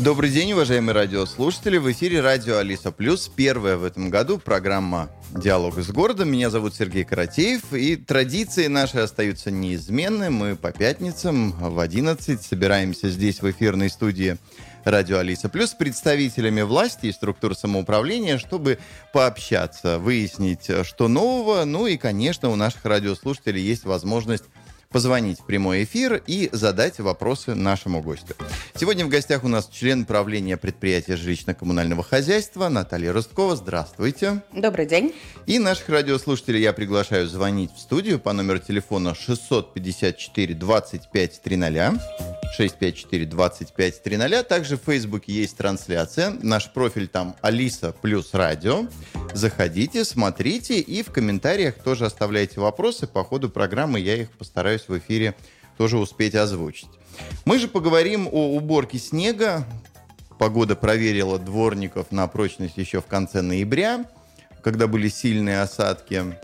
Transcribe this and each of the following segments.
Добрый день, уважаемые радиослушатели. В эфире радио Алиса Плюс. Первая в этом году программа «Диалог с городом». Меня зовут Сергей Каратеев. И традиции наши остаются неизменны. Мы по пятницам в 11 собираемся здесь в эфирной студии радио Алиса Плюс с представителями власти и структур самоуправления, чтобы пообщаться, выяснить, что нового. Ну и, конечно, у наших радиослушателей есть возможность позвонить в прямой эфир и задать вопросы нашему гостю. Сегодня в гостях у нас член правления предприятия жилищно-коммунального хозяйства Наталья Росткова. Здравствуйте. Добрый день. И наших радиослушателей я приглашаю звонить в студию по номеру телефона 654 25 300. 654 25 300. Также в Фейсбуке есть трансляция. Наш профиль там Алиса плюс радио. Заходите, смотрите и в комментариях тоже оставляйте вопросы. По ходу программы я их постараюсь в эфире тоже успеть озвучить. Мы же поговорим о уборке снега. Погода проверила дворников на прочность еще в конце ноября, когда были сильные осадки.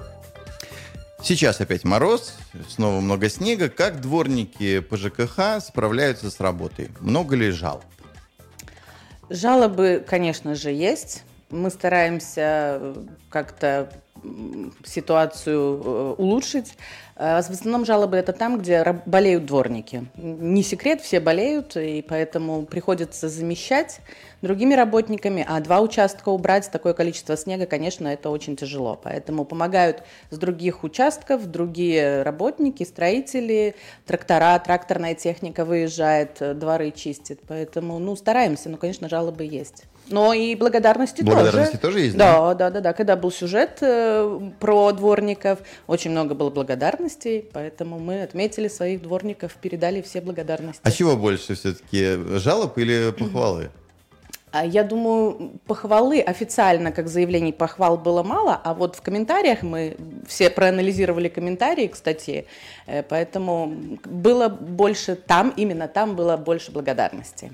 Сейчас опять мороз, снова много снега. Как дворники по ЖКХ справляются с работой? Много ли жалоб? Жалобы, конечно же, есть. Мы стараемся как-то ситуацию э, улучшить. Э, в основном жалобы это там, где болеют дворники. Не секрет, все болеют, и поэтому приходится замещать другими работниками, а два участка убрать, такое количество снега, конечно, это очень тяжело. Поэтому помогают с других участков другие работники, строители, трактора, тракторная техника выезжает, э, дворы чистит. Поэтому, ну, стараемся, но, конечно, жалобы есть. Но и благодарности, благодарности тоже. тоже есть, да? Да, да, да, да. Когда был сюжет э, про дворников, очень много было благодарностей, поэтому мы отметили своих дворников, передали все благодарности. А чего больше все-таки, жалоб или похвалы? А я думаю, похвалы официально, как заявлений похвал было мало, а вот в комментариях мы все проанализировали комментарии к статье, э, поэтому было больше там, именно там было больше благодарности.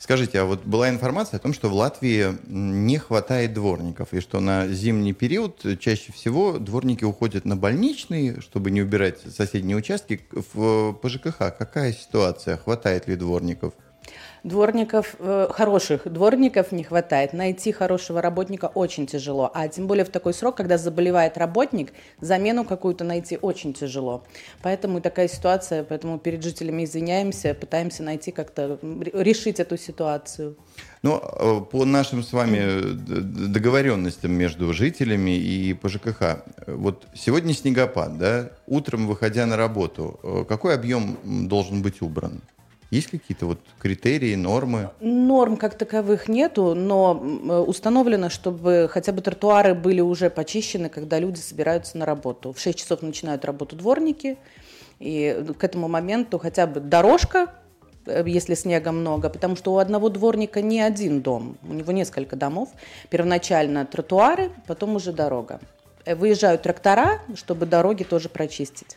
Скажите, а вот была информация о том, что в Латвии не хватает дворников, и что на зимний период чаще всего дворники уходят на больничный, чтобы не убирать соседние участки. В ПЖКХ какая ситуация? Хватает ли дворников? Дворников, э, хороших дворников не хватает. Найти хорошего работника очень тяжело. А тем более в такой срок, когда заболевает работник, замену какую-то найти очень тяжело. Поэтому такая ситуация, поэтому перед жителями извиняемся, пытаемся найти как-то, решить эту ситуацию. Ну, э, по нашим с вами э, договоренностям между жителями и по ЖКХ, вот сегодня снегопад, да, утром, выходя на работу, какой объем должен быть убран? Есть какие-то вот критерии, нормы? Норм как таковых нету, но установлено, чтобы хотя бы тротуары были уже почищены, когда люди собираются на работу. В 6 часов начинают работу дворники, и к этому моменту хотя бы дорожка, э, если снега много, потому что у одного дворника не один дом, у него несколько домов. Первоначально тротуары, потом уже дорога. Э, выезжают трактора, чтобы дороги тоже прочистить.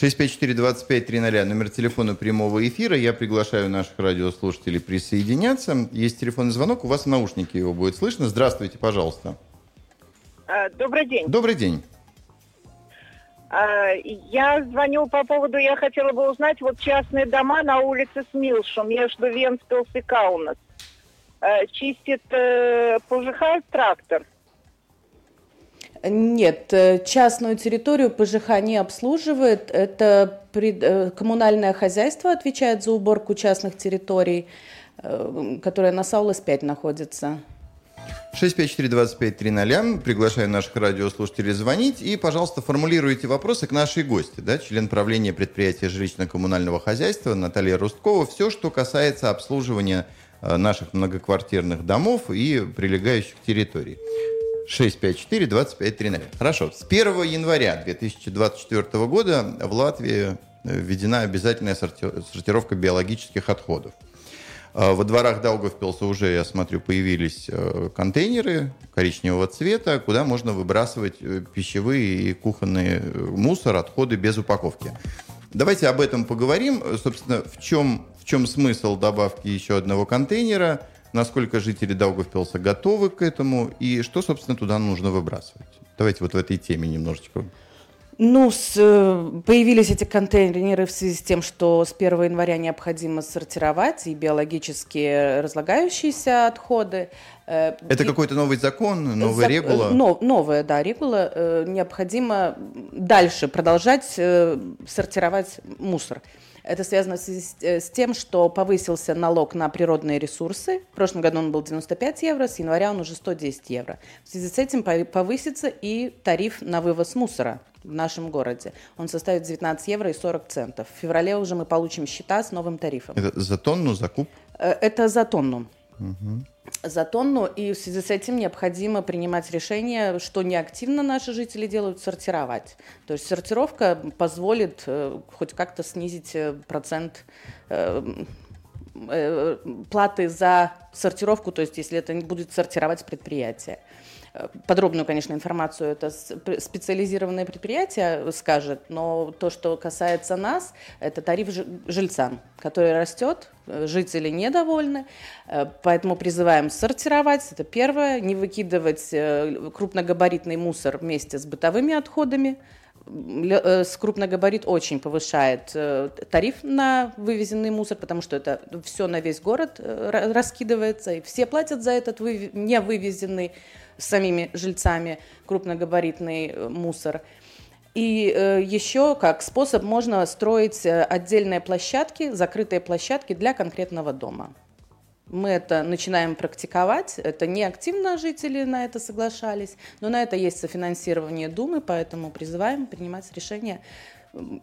654-2530, номер телефона прямого эфира. Я приглашаю наших радиослушателей присоединяться. Есть телефонный звонок, у вас в наушнике его будет слышно. Здравствуйте, пожалуйста. А, добрый день. Добрый день. А, я звоню по поводу, я хотела бы узнать, вот частные дома на улице Смилшу между Венспилс и Каунас. А, чистит э, ПЖХ трактор. Нет, э, частную территорию ПЖХ не обслуживает. Это э, коммунальное хозяйство отвечает за уборку частных территорий, э, которая на Саулас-5 находится. 654-2530. Приглашаю наших радиослушателей звонить. И, пожалуйста, формулируйте вопросы к нашей гости, да, член правления предприятия жилищно-коммунального хозяйства Наталья Русткова. Все, что касается обслуживания наших многоквартирных домов и прилегающих территорий. 654-2530. Хорошо. С 1 января 2024 года в Латвии э, введена обязательная сортировка биологических отходов. А, во дворах Даугавпилса уже, я смотрю, появились э, контейнеры коричневого цвета, куда можно выбрасывать э, пищевые и кухонные мусор, отходы без упаковки. Давайте об этом поговорим. Собственно, в чем, в чем смысл добавки еще одного контейнера – насколько жители Даугавпилса готовы к этому и что, собственно, туда нужно выбрасывать. Давайте вот в этой теме немножечко Ну, с, э, появились эти контейнеры в связи с тем, что с 1 января необходимо сортировать и биологически разлагающиеся отходы. Э, Это и... какой-то новый закон, новая За... регула? Но, новая, да, регула. Э, необходимо дальше продолжать сортировать мусор. Это связано с, с тем, что повысился налог на природные ресурсы. В прошлом году он был 95 евро, с января он уже 110 евро. В связи с этим повысится и тариф на вывоз мусора в нашем городе. Он составит 19 евро и 40 центов. В феврале уже мы получим счета с новым тарифом. Это за тонну закуп? Э, это за тонну. Угу. За тонну, и в связи с этим необходимо принимать решение, что неактивно наши жители делают, сортировать. То есть сортировка позволит э, хоть как-то снизить э, процент э, платы за сортировку, то есть если это не будет сортировать предприятие подробную, конечно, информацию это специализированное предприятие скажет, но то, что касается нас, это тариф жильцам, который растет, э, жители недовольны, э, поэтому призываем сортировать, это первое, не выкидывать э, крупногабаритный мусор вместе с бытовыми отходами, с крупногабарит очень повышает тариф на вывезенный мусор, потому что это все на весь город раскидывается, и все платят за этот не вывезенный с самими жильцами крупногабаритный э, мусор. И э, еще как способ можно строить э, отдельные площадки, закрытые площадки для конкретного дома. Мы это начинаем практиковать. Это не активно жители на это соглашались, но на это есть софинансирование Думы, поэтому призываем принимать решение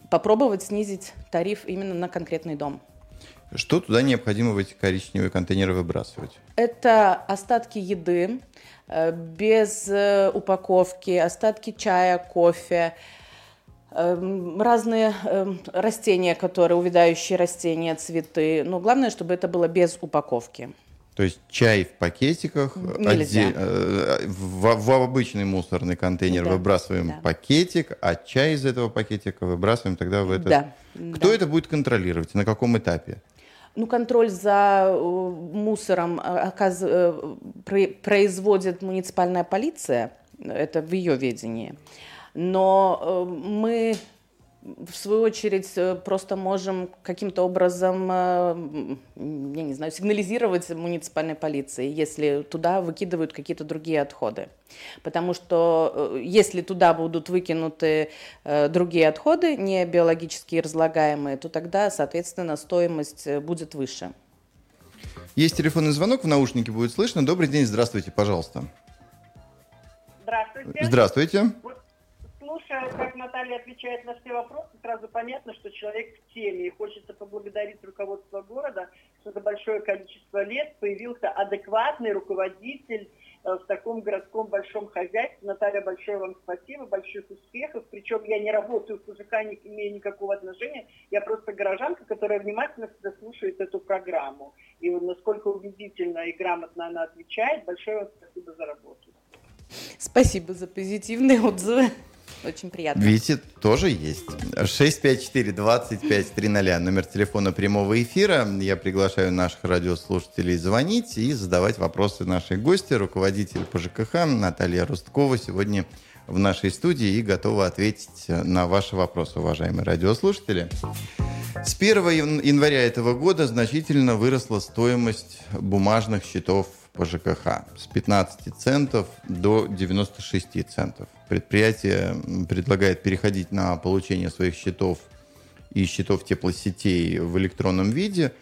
попробовать снизить тариф именно на конкретный дом. Что туда необходимо в эти коричневые контейнеры выбрасывать? Это остатки еды, без э, упаковки, остатки чая, кофе, эм, разные эм, растения, которые, увядающие растения, цветы. Но главное, чтобы это было без упаковки. То есть чай в пакетиках, Нельзя. Отдель, в, в обычный мусорный контейнер да. выбрасываем да. пакетик, а чай из этого пакетика выбрасываем тогда в этот. Да. Кто да. это будет контролировать? На каком этапе? Ну, контроль за э, мусором э, оказ... Э, производит муниципальная полиция, это в ее ведении. Но мы в свою очередь, э, просто можем каким-то образом, э, я не знаю, сигнализировать муниципальной полиции, если туда выкидывают какие-то другие отходы. Потому что э, если туда будут выкинуты другие отходы, не биологически разлагаемые, то тогда, соответственно, стоимость будет выше. Есть телефонный звонок, в наушнике будет слышно. Добрый день, здравствуйте, пожалуйста. Здравствуйте. Здравствуйте слушая, как Наталья отвечает на все вопросы, сразу понятно, что человек в теме. И хочется поблагодарить руководство города, что за большое количество лет появился адекватный руководитель э, в таком городском большом хозяйстве. Наталья, большое вам спасибо, больших успехов. Причем я не работаю в ПЖК, не имею никакого отношения. Я просто горожанка, которая внимательно всегда слушает эту программу. И насколько убедительно и грамотно она отвечает, большое вам спасибо за работу. Спасибо за позитивные отзывы. Очень приятно. Видите, тоже есть. 654-25-00, номер телефона прямого эфира. Я приглашаю наших радиослушателей звонить и задавать вопросы нашей гости, руководитель по ЖКХ Наталья Русткова сегодня в нашей студии и готова ответить на ваши вопросы, уважаемые радиослушатели. С 1 января этого года значительно выросла стоимость бумажных счетов по ЖКХ с 15 центов до 96 центов. Предприятие предлагает переходить на получение своих счетов и счетов теплосетей в электронном виде.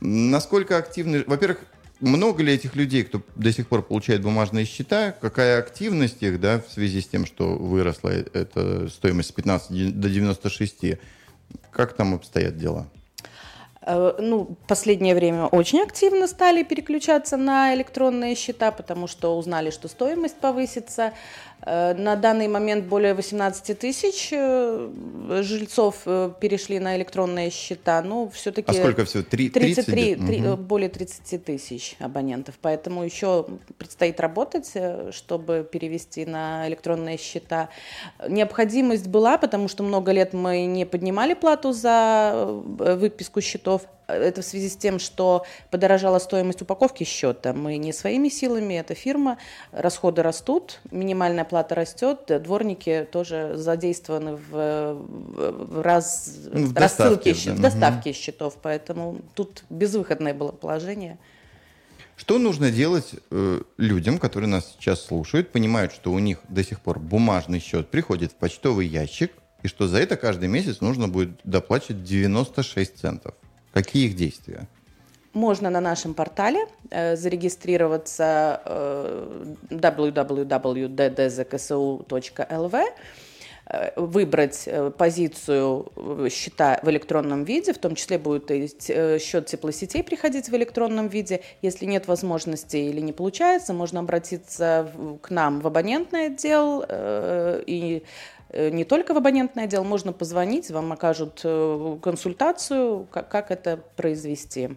Насколько активны... Во-первых, много ли этих людей, кто до сих пор получает бумажные счета? Какая активность их, да, в связи с тем, что выросла эта стоимость с 15 до 96? Как там обстоят дела? Э, ну, последнее время очень активно стали переключаться на электронные счета, потому что узнали, что стоимость повысится. Э, на данный момент более 18 тысяч э, жильцов перешли на электронные счета. Ну, все-таки... А сколько всего? 3, 33, 30? 3, угу. более 30 тысяч абонентов. Поэтому еще предстоит работать, чтобы перевести на электронные счета. Необходимость была, потому что много лет мы не поднимали плату за выписку счетов счетов. Это в связи с тем, что подорожала стоимость упаковки счета. Мы не своими силами, это фирма, расходы растут, минимальная плата растет, дворники тоже задействованы в, в, раз, ну, в рассылке, доставке, в доставке угу. счетов, поэтому тут безвыходное было положение. Что нужно делать э, людям, которые нас сейчас слушают, понимают, что у них до сих пор бумажный счет приходит в почтовый ящик, и что за это каждый месяц нужно будет доплачивать 96 центов? Какие их действия? Можно на нашем портале э, зарегистрироваться э, www.ddzksu.lv Э, выбрать э, позицию э, счета в электронном виде, в том числе будет и счет теплосетей приходить в электронном виде. Если нет возможности или не получается, можно обратиться к нам в абонентный отдел и не только в абонентный отдел, можно позвонить, вам окажут консультацию, как, это произвести.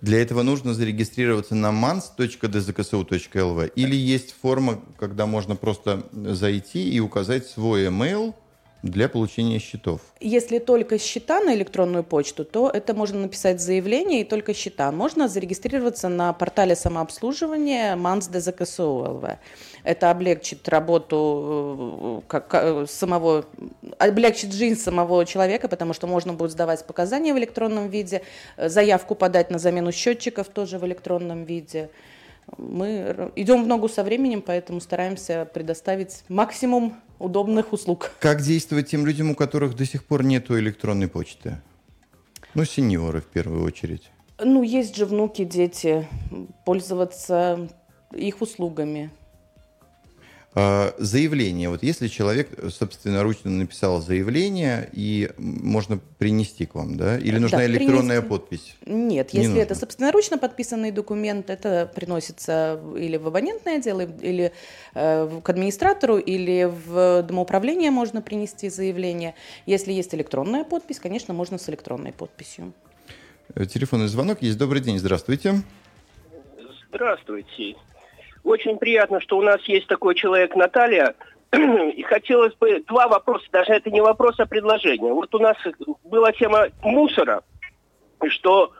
Для этого нужно зарегистрироваться на mans.dzksu.lv или есть форма, когда можно просто зайти и указать свой email для получения счетов. Если только счета на электронную почту, то это можно написать заявление и только счета. Можно зарегистрироваться на портале самообслуживания mans.dzksu.lv. Это облегчит работу э, как, самого, облегчит жизнь самого человека, потому что можно будет сдавать показания в электронном виде, э, заявку подать на замену счетчиков тоже в электронном виде. Мы идем в ногу со временем, поэтому стараемся предоставить максимум удобных услуг. Как действовать тем людям, у которых до сих пор нет электронной почты? Ну, сеньоры в первую очередь. Ну, есть же внуки, дети. Пользоваться их услугами. А, заявление. Вот если человек собственноручно написал заявление, и можно принести к вам, да? Или нужна да, электронная принести. подпись? Нет, Не если нужно. это собственноручно подписанный документ, это приносится или в абонентное дело, или э, к администратору, или в домоуправление можно принести заявление. Если есть электронная подпись, конечно, можно с электронной подписью. Э, телефонный звонок есть. Добрый день, здравствуйте. Здравствуйте. Очень приятно, что у нас есть такой человек Наталья. И хотелось бы два вопроса, даже это не вопрос, а предложение. Вот у нас была тема мусора, что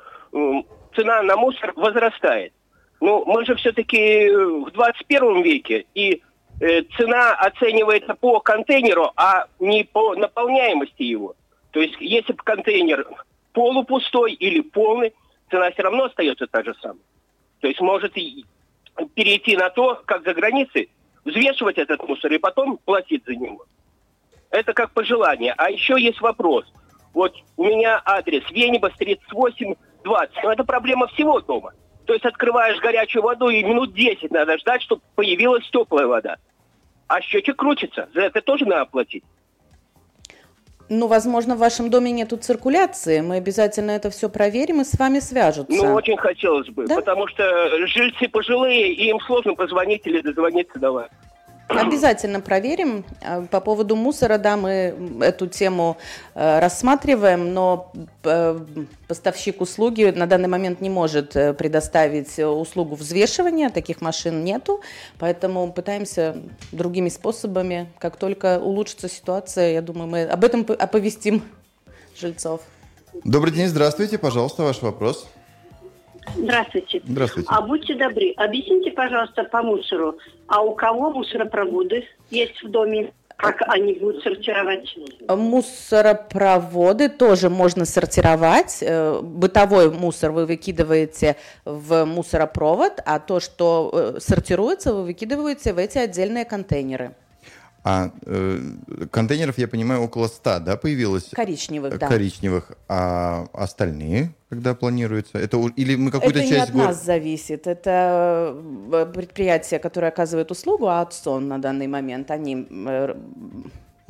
цена на мусор возрастает. Ну, мы же все-таки в 21 веке, и э, цена оценивается по контейнеру, а не по наполняемости его. То есть, если контейнер полупустой или полный, цена все равно остается та же самая. То есть, может, и перейти на то, как за границей, взвешивать этот мусор и потом платить за него. Это как пожелание. А еще есть вопрос. Вот у меня адрес Венибас 3820. Но это проблема всего дома. То есть открываешь горячую воду и минут 10 надо ждать, чтобы появилась теплая вода. А счетчик крутится. За это тоже надо платить. Ну, возможно, в вашем доме нету циркуляции. Мы обязательно это все проверим и с вами свяжутся. Ну, очень хотелось бы, да? потому что жильцы пожилые, и им сложно позвонить или дозвониться до вас. Обязательно проверим. А, по поводу мусора, да, мы эту тему э, рассматриваем, но э, поставщик услуги на данный момент не может э, предоставить услугу взвешивания, таких машин нету, поэтому пытаемся другими способами. Как только улучшится ситуация, я думаю, мы об этом оповестим жильцов. Добрый день, здравствуйте, пожалуйста, ваш вопрос. Здравствуйте. Здравствуйте. А будьте добры, объясните, пожалуйста, по мусору, а у кого мусоропроводы есть в доме? Как они будут сортировать? Мусоропроводы тоже можно сортировать. Э, бытовой мусор вы выкидываете в мусоропровод, а то, что э, сортируется, вы выкидываете в эти отдельные контейнеры. А э, контейнеров, я понимаю, около 100, да, появилось? Коричневых, да. Коричневых. А остальные, когда планируются? Это или мы какую-то часть... Это не от нас зависит. Это э, предприятие, которое оказывает услугу, а АДСОН на данный момент, они э,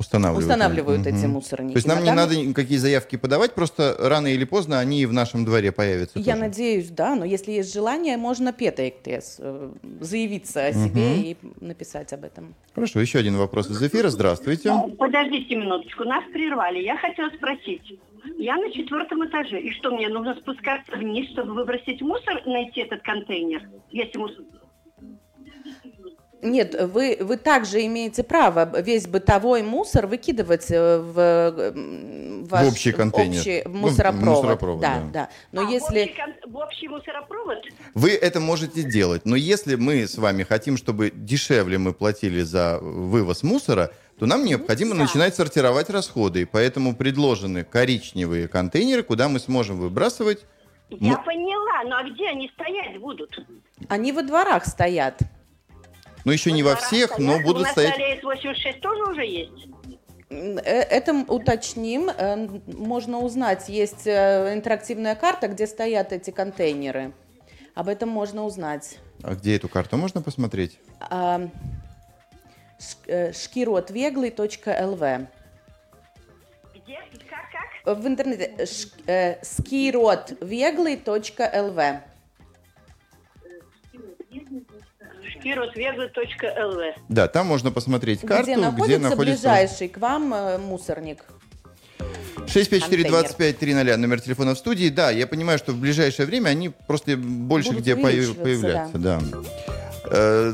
устанавливают, устанавливают эти угу. мусорники. То есть нам не надо никакие заявки подавать, просто рано или поздно они в нашем дворе появятся. Я тоже. надеюсь, да, но если есть желание, можно петейктес, э, заявиться о себе угу. и написать об этом. Хорошо, еще один вопрос из эфира. Здравствуйте. Подождите минуточку, нас прервали. Я хотела спросить. Я на четвертом этаже. И что, мне нужно спускаться вниз, чтобы выбросить мусор, найти этот контейнер? Если мусор... Нет, вы, вы также имеете право весь бытовой мусор выкидывать э, в, в ваш в общий контейнер. в общий Ну, мусоропровод. мусоропровод, да, да. да. Но А, в, если общий, кон- в общий мусоропровод? Вы это можете делать, но если мы с вами хотим, чтобы дешевле мы платили за вывоз мусора, то нам необходимо Да. начинать сортировать расходы. И поэтому предложены коричневые контейнеры, куда мы сможем выбрасывать. Я Ну- поняла, но а где они стоять будут? они во дворах стоят, Ну, еще не во дворах всех, но У будут нас стоять... на Аллее 86 тоже уже есть? Э, это уточним. Э, Можно узнать, есть э, интерактивная карта, где стоят эти контейнеры. Об этом можно узнать. А где эту карту можно посмотреть? А, шкиротвеглый.лв Где? Как, как? В интернете ш- Шкиротвеглы.лв Да, там можно посмотреть карту, где находится ближайший к вам мусорник. 654-25-300, номер телефона в студии. Да, я понимаю, что в ближайшее время они просто больше Будут где появляться. Да. Э,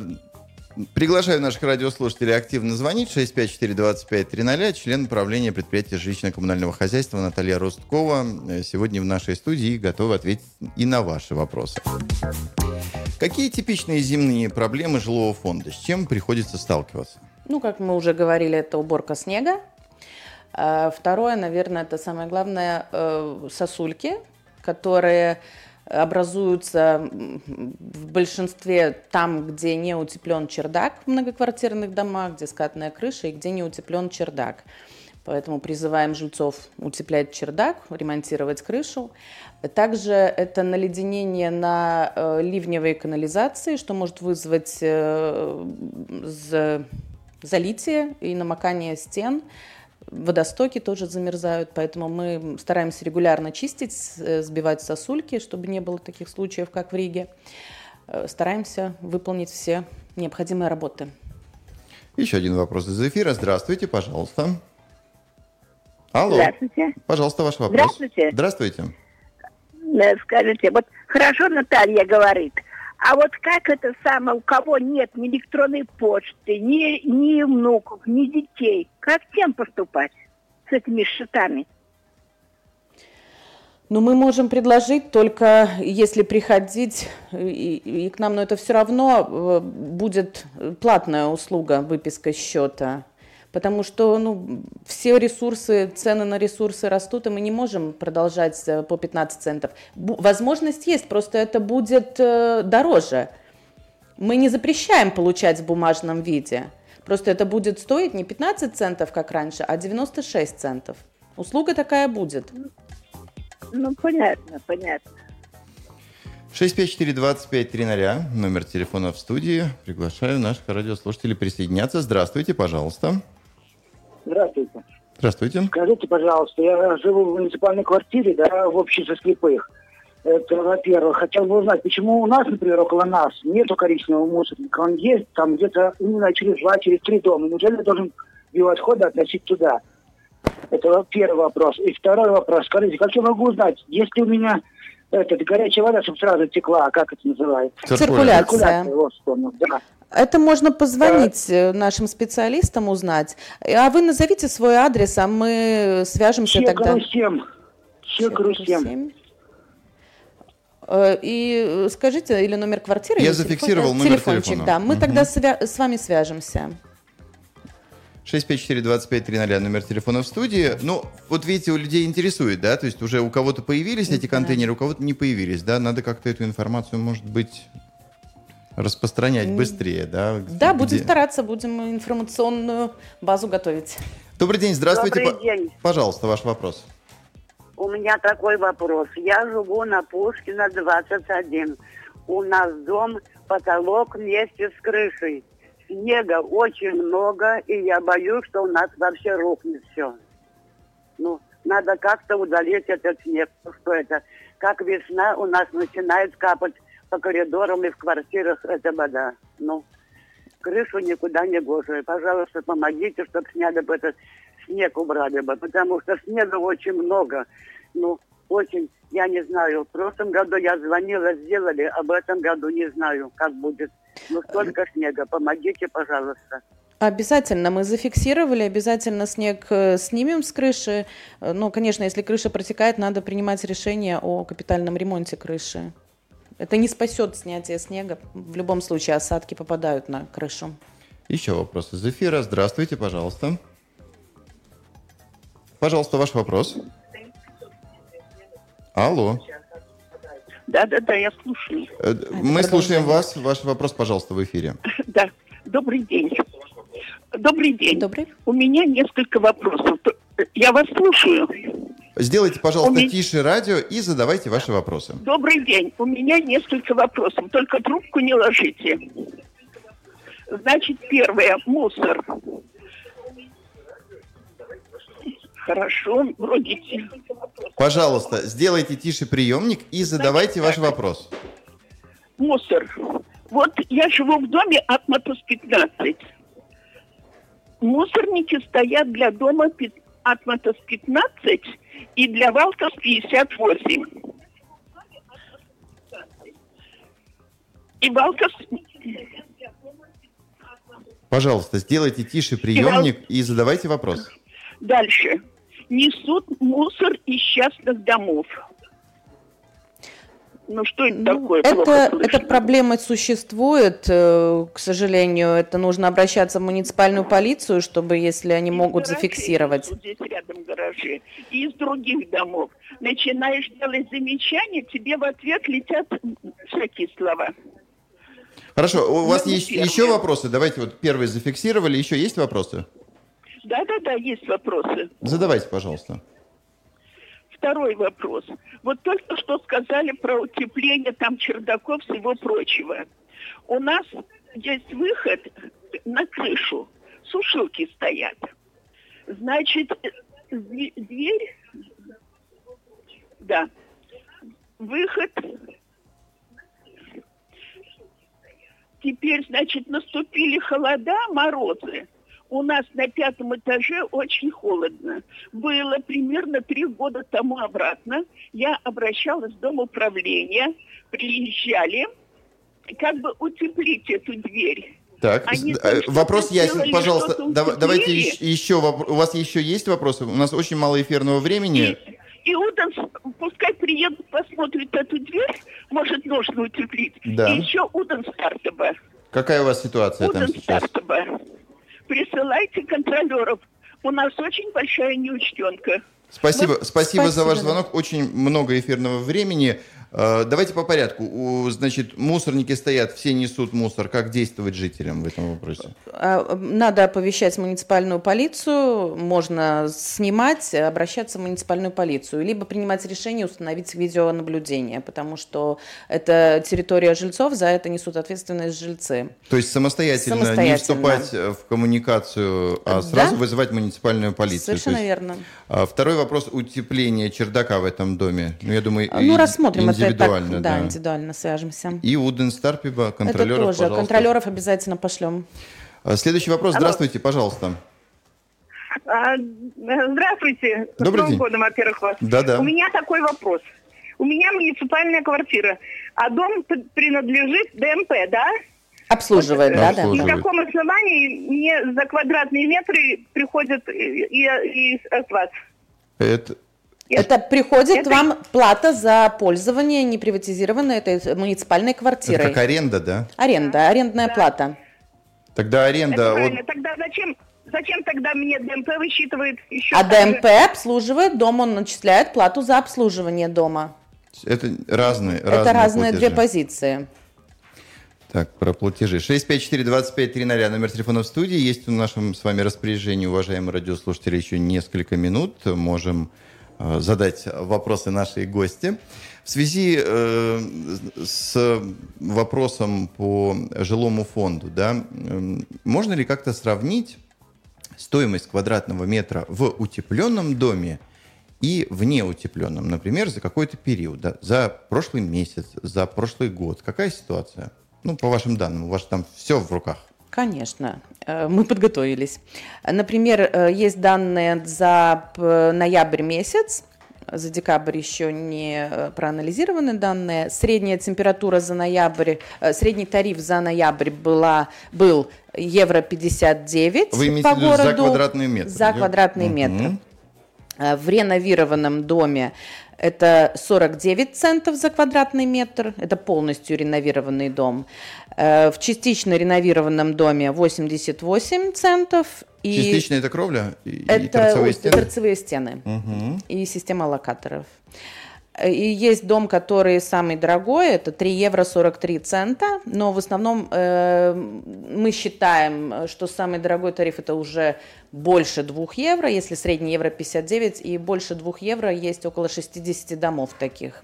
Приглашаю наших радиослушателей активно звонить. 654-25-300. Член управления предприятия жилищно-коммунального хозяйства Наталья Росткова сегодня в нашей студии готова ответить и на ваши вопросы. Какие типичные зимние проблемы жилого фонда? С чем приходится сталкиваться? Ну, как мы уже говорили, это уборка снега. А Второе, наверное, это самое главное, э, сосульки, которые образуются в большинстве там, где не утеплен чердак в многоквартирных домах, где скатная крыша и где не утеплен чердак. Поэтому призываем жильцов утеплять чердак, ремонтировать крышу. Также это наледенение на э, ливневой канализации, что может вызвать э, за- залитие и намокание стен. Водостоки тоже замерзают, поэтому мы стараемся регулярно чистить, э, сбивать сосульки, чтобы не было таких случаев, как в Риге. Стараемся выполнить все необходимые работы. Еще один вопрос из эфира. Здравствуйте, пожалуйста. Алло. Здравствуйте. Пожалуйста, ваш вопрос. Здравствуйте. Здравствуйте. Э, Скажите, вот хорошо Наталья говорит, а вот как это самое, у кого нет ни электронной почты, ни, ни внуков, ни детей, как тем поступать с этими счетами? Но мы можем предложить только, если приходить и, и к нам, но это все равно э, будет платная услуга выписка счета. Потому что ну, все ресурсы, цены на ресурсы растут, и мы не можем продолжать э, по 15 центов. Возможность есть, просто это будет э, дороже. Мы не запрещаем получать в бумажном виде. Просто это будет стоить не 15 центов, как раньше, а 96 центов. Услуга такая будет. Ну, понятно, понятно. 654-25-300, номер телефона в студии. Приглашаю наших радиослушателей присоединяться. Здравствуйте, пожалуйста. Здравствуйте. Здравствуйте. Скажите, пожалуйста, я живу в муниципальной квартире, да, в обществе слепых. Это, во-первых, хотел бы узнать, почему у нас, например, около нас нету коричневого мусорника. Он есть там где-то, не знаю, через два, через три дома. Неужели я должен биоотходы относить туда? Это первый вопрос. И второй вопрос. Скажите, как я могу узнать, если у меня этот, горячая вода, чтобы сразу текла, как это называется? Циркуляция. Циркуляция, вот вспомнил, да. Это можно позвонить э, нашим специалистам, узнать. А вы назовите свой адрес, а мы свяжемся тогда. Чекару 7. Чекару 7. Семь. Э, И э, скажите, или номер квартиры, Я зафиксировал телефон- номер телефончик, телефона. да. Мы Мгм. тогда свя- с вами свяжемся. 654-25-300, номер телефона в студии. Ну, вот видите, у людей интересует, да? То есть уже у кого-то появились эти контейнеры, у кого-то не появились, да? Надо как-то эту информацию, может быть, распространять быстрее, да? Да, будем Где- стараться, будем информационную базу готовить. Добрый день, здравствуйте. Добрый день. Пожалуйста, ваш вопрос. У меня такой вопрос. Я живу на Пушкина 21. У нас дом, потолок вместе с крышей. Снега очень много, и я боюсь, что у нас вообще рухнет все. Ну, надо как-то удалить этот снег. Ну, Что это? Как весна у нас начинает капать по коридорам и в квартирах эта вода. Ну, крышу никуда не гоже. Пожалуйста, помогите, чтобы сняли бы этот снег убрали бы, потому что снега очень много. Ну, очень, я не знаю. В прошлом году я звонила, сделали, в этом году не знаю, как будет. Ну, столько снега. Помогите, пожалуйста. Обязательно мы зафиксировали, обязательно снег э, снимем с крыши. Но, конечно, если крыша протекает, надо принимать решение о капитальном ремонте крыши. Это не спасет снятие снега. В любом случае осадки попадают на крышу. Еще вопрос из эфира. Здравствуйте, пожалуйста. Пожалуйста, ваш вопрос. Алло. Да-да-да, я слушаю. Э, Мы слушаем вас. Ваш вопрос, пожалуйста, в эфире. Да, добрый день. Добрый день. Добрый. У меня несколько вопросов. Я вас слушаю. Сделайте, пожалуйста, меня- тише радио и задавайте ваши вопросы. Добрый день. У меня несколько вопросов. Только трубку не ложите. Значит, первое. Мусор. Хорошо, вроде те- Пожалуйста, сделайте тише приемник и задавайте ваш вопрос. мусор. Вот я живу в доме от Матус 15. Мусорники стоят для дома Матус 15 и для Валтас 58. И Валтас... Пожалуйста, сделайте тише приемник и задавайте вопрос. Дальше. Несут мусор из частных домов. Ну что это такое? Плохо Это, эта проблема существует, э, к сожалению, это нужно обращаться в муниципальную полицию, чтобы, если они могут гаражей, зафиксировать. здесь рядом гаражи. И из других домов. Начинаешь делать замечания, тебе в ответ летят всякие слова. Хорошо, у вас Ну, есть первое. еще вопросы? Давайте вот первые зафиксировали. Еще есть вопросы? Да-да-да, есть вопросы. Задавайте, пожалуйста. Второй вопрос. Вот только что сказали про утепление там чердаков всего прочего. У нас есть выход на крышу. Сушилки стоят. Значит, дверь... Да. Выход... Теперь, значит, наступили холода, морозы. У нас на пятом этаже очень холодно. Было примерно три года тому обратно. Я обращалась в дом управления, приезжали, как бы утеплить эту дверь. Так, Они там э, вопрос ясен. Пожалуйста, давайте еще, у вас еще есть вопросы? У нас очень мало эфирного времени. И Уденс, пускай приедут, посмотрят эту дверь, может, нужно утеплить. Да. И еще Уден Стартоба. Какая у вас ситуация там Уден сейчас? Стартоба. Присылайте контролеров. У нас очень большая неучтенка. Спасибо, Ну, спасибо, за ваш спасибо, звонок. Очень много эфирного времени. Э, Давайте по порядку. Значит, мусорники стоят, все несут мусор. Как действовать жителям в этом вопросе? А, Надо оповещать муниципальную полицию, можно снимать, обращаться в муниципальную полицию, либо принимать решение установить видеонаблюдение, потому что это территория жильцов, за это несут ответственность жильцы. То есть самостоятельно, не Самостоятельно. вступать э, в коммуникацию, а Да. сразу вызывать муниципальную полицию. Совершенно есть, верно. А, Второй вопрос утепления чердака в этом доме. Ну, я думаю, Ну, и- рассмотрим это так, индивидуально. да, да. индивидуально свяжемся. И Уден Старпиба, Это контролеров, тоже. пожалуйста. Контролеров обязательно пошлем. А, Следующий вопрос. Здравствуйте, пожалуйста. А, Здравствуйте. С Добрый Новым день. годом, во-первых, вас. Да-да. У меня такой вопрос. У меня муниципальная квартира, а дом принадлежит ДМП, да? Обслуживает, да, да. В каком основании мне за квадратные метры приходит и, и, и от вас? Это, Это приходит Это- вам плата за пользование неприватизированной этой муниципальной это квартирой. как аренда, да? Аренда, арендная плата. Тогда Это аренда... от-. Тогда зачем, зачем тогда мне ДМП высчитывает еще? А так же? ДМП обслуживает дом, он начисляет плату за обслуживание дома. Это разные, Это разные две платежи. позиции. Так, про платежи. 654-2530, номер телефона в студии. Есть в нашем с вами распоряжении, уважаемые радиослушатели, еще несколько минут. Можем э, задать вопросы нашей гости. В связи э, с вопросом по жилому фонду, да, эм, можно ли как-то сравнить стоимость квадратного метра в утепленном доме и в неутепленном, например, за какой-то период, да, за прошлый месяц, за прошлый год. Какая ситуация? Ну, по вашим данным, у вас там все в руках. Конечно, э, мы подготовились. Например, э, есть данные за ноябрь месяц. за декабрь еще не э, проанализированы данные. Средняя температура за ноябрь, средний тариф за ноябрь была, был евро 59 Вы имеете по городу. за квадратный метр? За да? квадратный Мгм. метр. В реновированном доме это 49 центов за квадратный метр, это полностью реновированный дом. Э, В частично реновированном доме 88 центов. И Частично это кровля и, и это торцевые у- стены? торцевые стены Мгм. и система локаторов. И есть дом, который самый дорогой, это 3 евро 43 цента, но в основном э, мы считаем, что самый дорогой тариф это уже больше 2 евро, если средний евро 59, и больше 2 евро есть около 60 домов таких.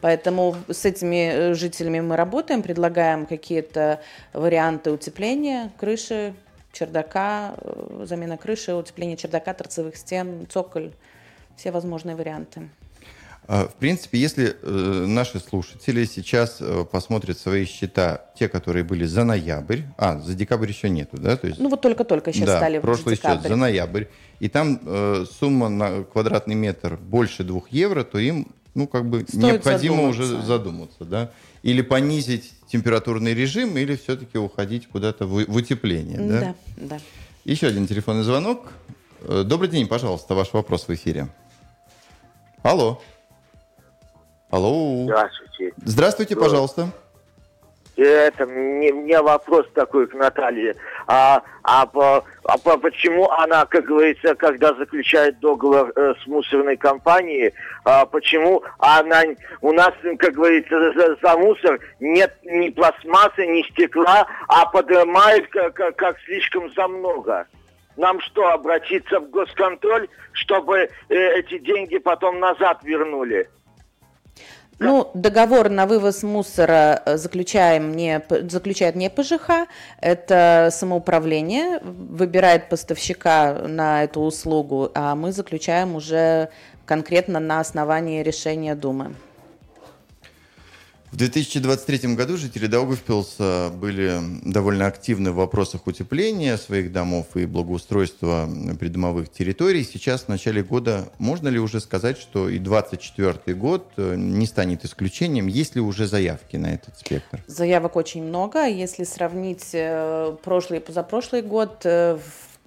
Поэтому с этими э, жителями мы работаем, предлагаем какие-то варианты утепления крыши, чердака, э, замена крыши, утепление чердака, торцевых стен, цоколь, все возможные варианты. А, В принципе, если э, наши слушатели сейчас э, посмотрят свои счета, те, которые были за ноябрь, а, за декабрь еще нету, да? То есть, Ну вот только-только сейчас да, стали прошлый счет за ноябрь, и там э, сумма на квадратный метр больше двух евро, то им, ну, как бы Стоит необходимо уже задуматься. задуматься, да? Или понизить температурный режим, или все-таки уходить куда-то в, в утепление, да? Да, да. Еще один телефонный звонок. Э, Добрый день, пожалуйста, ваш вопрос в эфире. Алло. Алло. Здравствуйте. Здравствуйте, Да. пожалуйста. Это мне, мне вопрос такой к Наталье. А, а, а по- почему она, как говорится, когда заключает договор э, с мусорной компанией, а, почему она у нас, как говорится, за, за мусор нет ни пластмассы, ни стекла, а поднимает как, как, как слишком за много? Нам что, обратиться в госконтроль, чтобы э, эти деньги потом назад вернули? Ну, договор на вывоз мусора э, заключаем не, заключает не ПЖХ, это самоуправление, выбирает поставщика на эту услугу, а мы заключаем уже конкретно на основании решения Думы. В 2023 году жители Даугавпилса были довольно активны в вопросах утепления своих домов и благоустройства придомовых территорий. Сейчас, в начале года, можно ли уже сказать, что и 2024 год э, не станет исключением? Есть ли уже заявки на этот спектр? Заявок очень много. Если сравнить э, прошлый и позапрошлый год, э,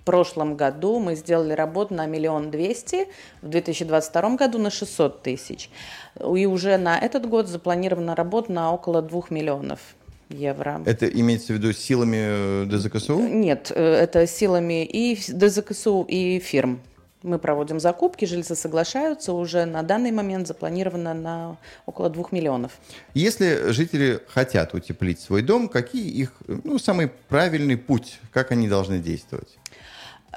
в прошлом году мы сделали работу на миллион двести, в 2022 году на 600 тысяч. И уже на этот год запланирована работа на около 2 миллионов евро. Это имеется в виду силами э, ДЗКСУ? Нет, э, это силами и ДЗКСУ, и фирм. Мы проводим закупки, жильцы соглашаются, уже на данный момент запланировано на около 2 миллионов. Если жители хотят утеплить свой дом, какие их, ну, самый правильный путь, как они должны действовать?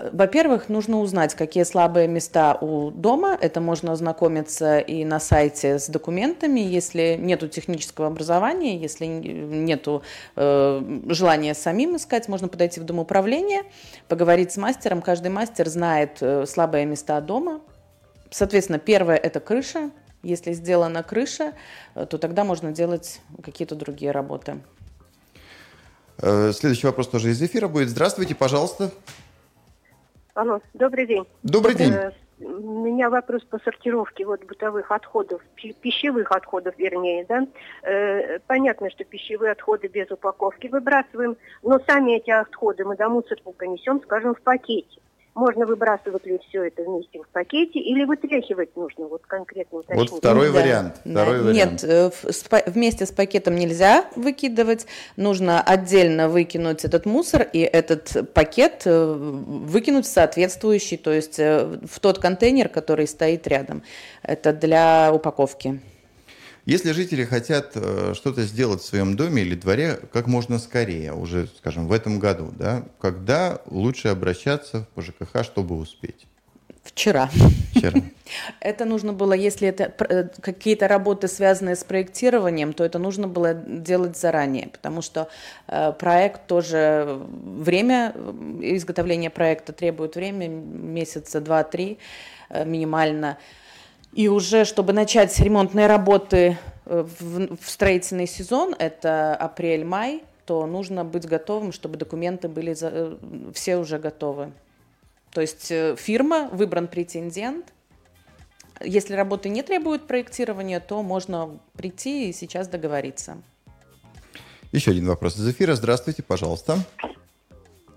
Во-первых, нужно узнать, какие слабые места у дома. Это можно ознакомиться и на сайте с документами. Если нету технического образования, если нету э, желания самим искать, можно подойти в дом управления, поговорить с мастером. Каждый мастер знает э, слабые места дома. Соответственно, первое – это крыша. Если сделана крыша, э, то тогда можно делать какие-то другие работы. Э, Следующий вопрос тоже из эфира будет. Здравствуйте, пожалуйста. Алло, добрый день. Добрый день. Э, У меня вопрос по сортировке вот бытовых отходов, пи- пищевых отходов, вернее, да. Э, Понятно, что пищевые отходы без упаковки выбрасываем, но сами эти отходы мы до мусорника несем, скажем, в пакете. Можно выбрасывать ли все это вместе в пакете или вытряхивать нужно, вот конкретно уточнить. Вот второй Да, вариант. да. Второй вариант. Нет, э, в- с па- вместе с пакетом нельзя выкидывать. Нужно отдельно выкинуть этот мусор и этот пакет э, выкинуть в соответствующий, то есть э, в тот контейнер, который стоит рядом. Это для упаковки. Если жители хотят э, что-то сделать в своем доме или дворе как можно скорее, уже, скажем, в этом году, да, когда лучше обращаться в ПЖКХ, чтобы успеть? Вчера. Вчера. Это нужно было, если это э, какие-то работы, связанные с проектированием, то это нужно было делать заранее, потому что э, проект тоже, время изготовления проекта требует время, месяца два-три минимально. И уже, чтобы начать ремонтные работы э, в, в строительный сезон, это апрель-май, то нужно быть готовым, чтобы документы были за- э, все уже готовы. То есть э, фирма, выбран претендент, Если работы не требуют проектирования, то можно прийти и сейчас договориться. Еще один вопрос из эфира. Здравствуйте, пожалуйста.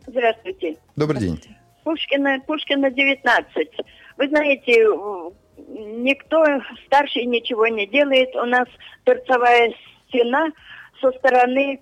Здравствуйте. Добрый день. Пушкина, Пушкина 19. Вы знаете, никто старший ничего не делает. У нас торцевая стена со стороны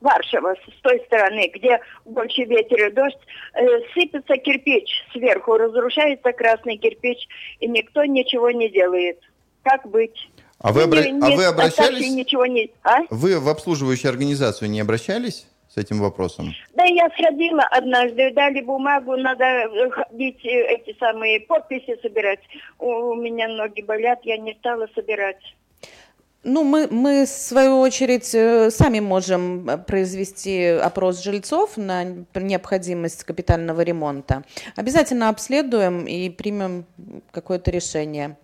Варшава, с той стороны, где больше ветер и дождь, э, сыпется кирпич сверху, разрушается красный кирпич, и никто ничего не делает. Как быть? А вы, обра... не, а вы обращались? Ничего не... а? Вы в обслуживающую организацию не обращались с этим вопросом? Да, я сходила однажды, дали бумагу, надо ходить, э, эти самые подписи собирать. У меня ноги болят, я не стала собирать. Ну, мы, мы, в свою очередь, э, сами можем э, произвести опрос жильцов на необходимость капитального ремонта. Обязательно обследуем и примем какое-то решение.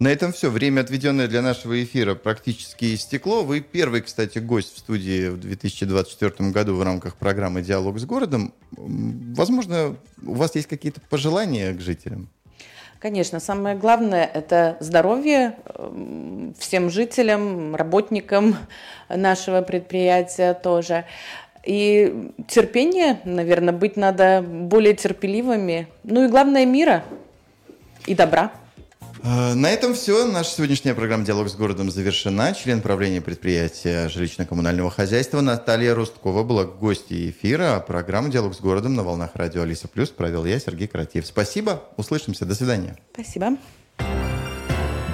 На этом все. Время, отведенное для нашего эфира, практически истекло. Вы первый, кстати, гость в студии в 2024 году в рамках программы «Диалог с городом». Возможно, у вас есть какие-то пожелания к жителям? Конечно, самое главное – это здоровье эм, всем жителям, работникам нашего предприятия тоже. И терпение, наверное, быть надо более терпеливыми. Ну и главное – мира и добра. Э, на этом все. Наша сегодняшняя программа «Диалог с городом» завершена. Член правления предприятия жилищно-коммунального хозяйства Наталья Русткова была гостьей эфира. А программу «Диалог с городом» на волнах радио «Алиса Плюс» провел я, Сергей Каратьев. Спасибо. Услышимся. До свидания. Спасибо.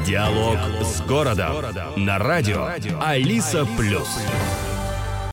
Диалог, Диалог с городом на радио «Алиса Плюс».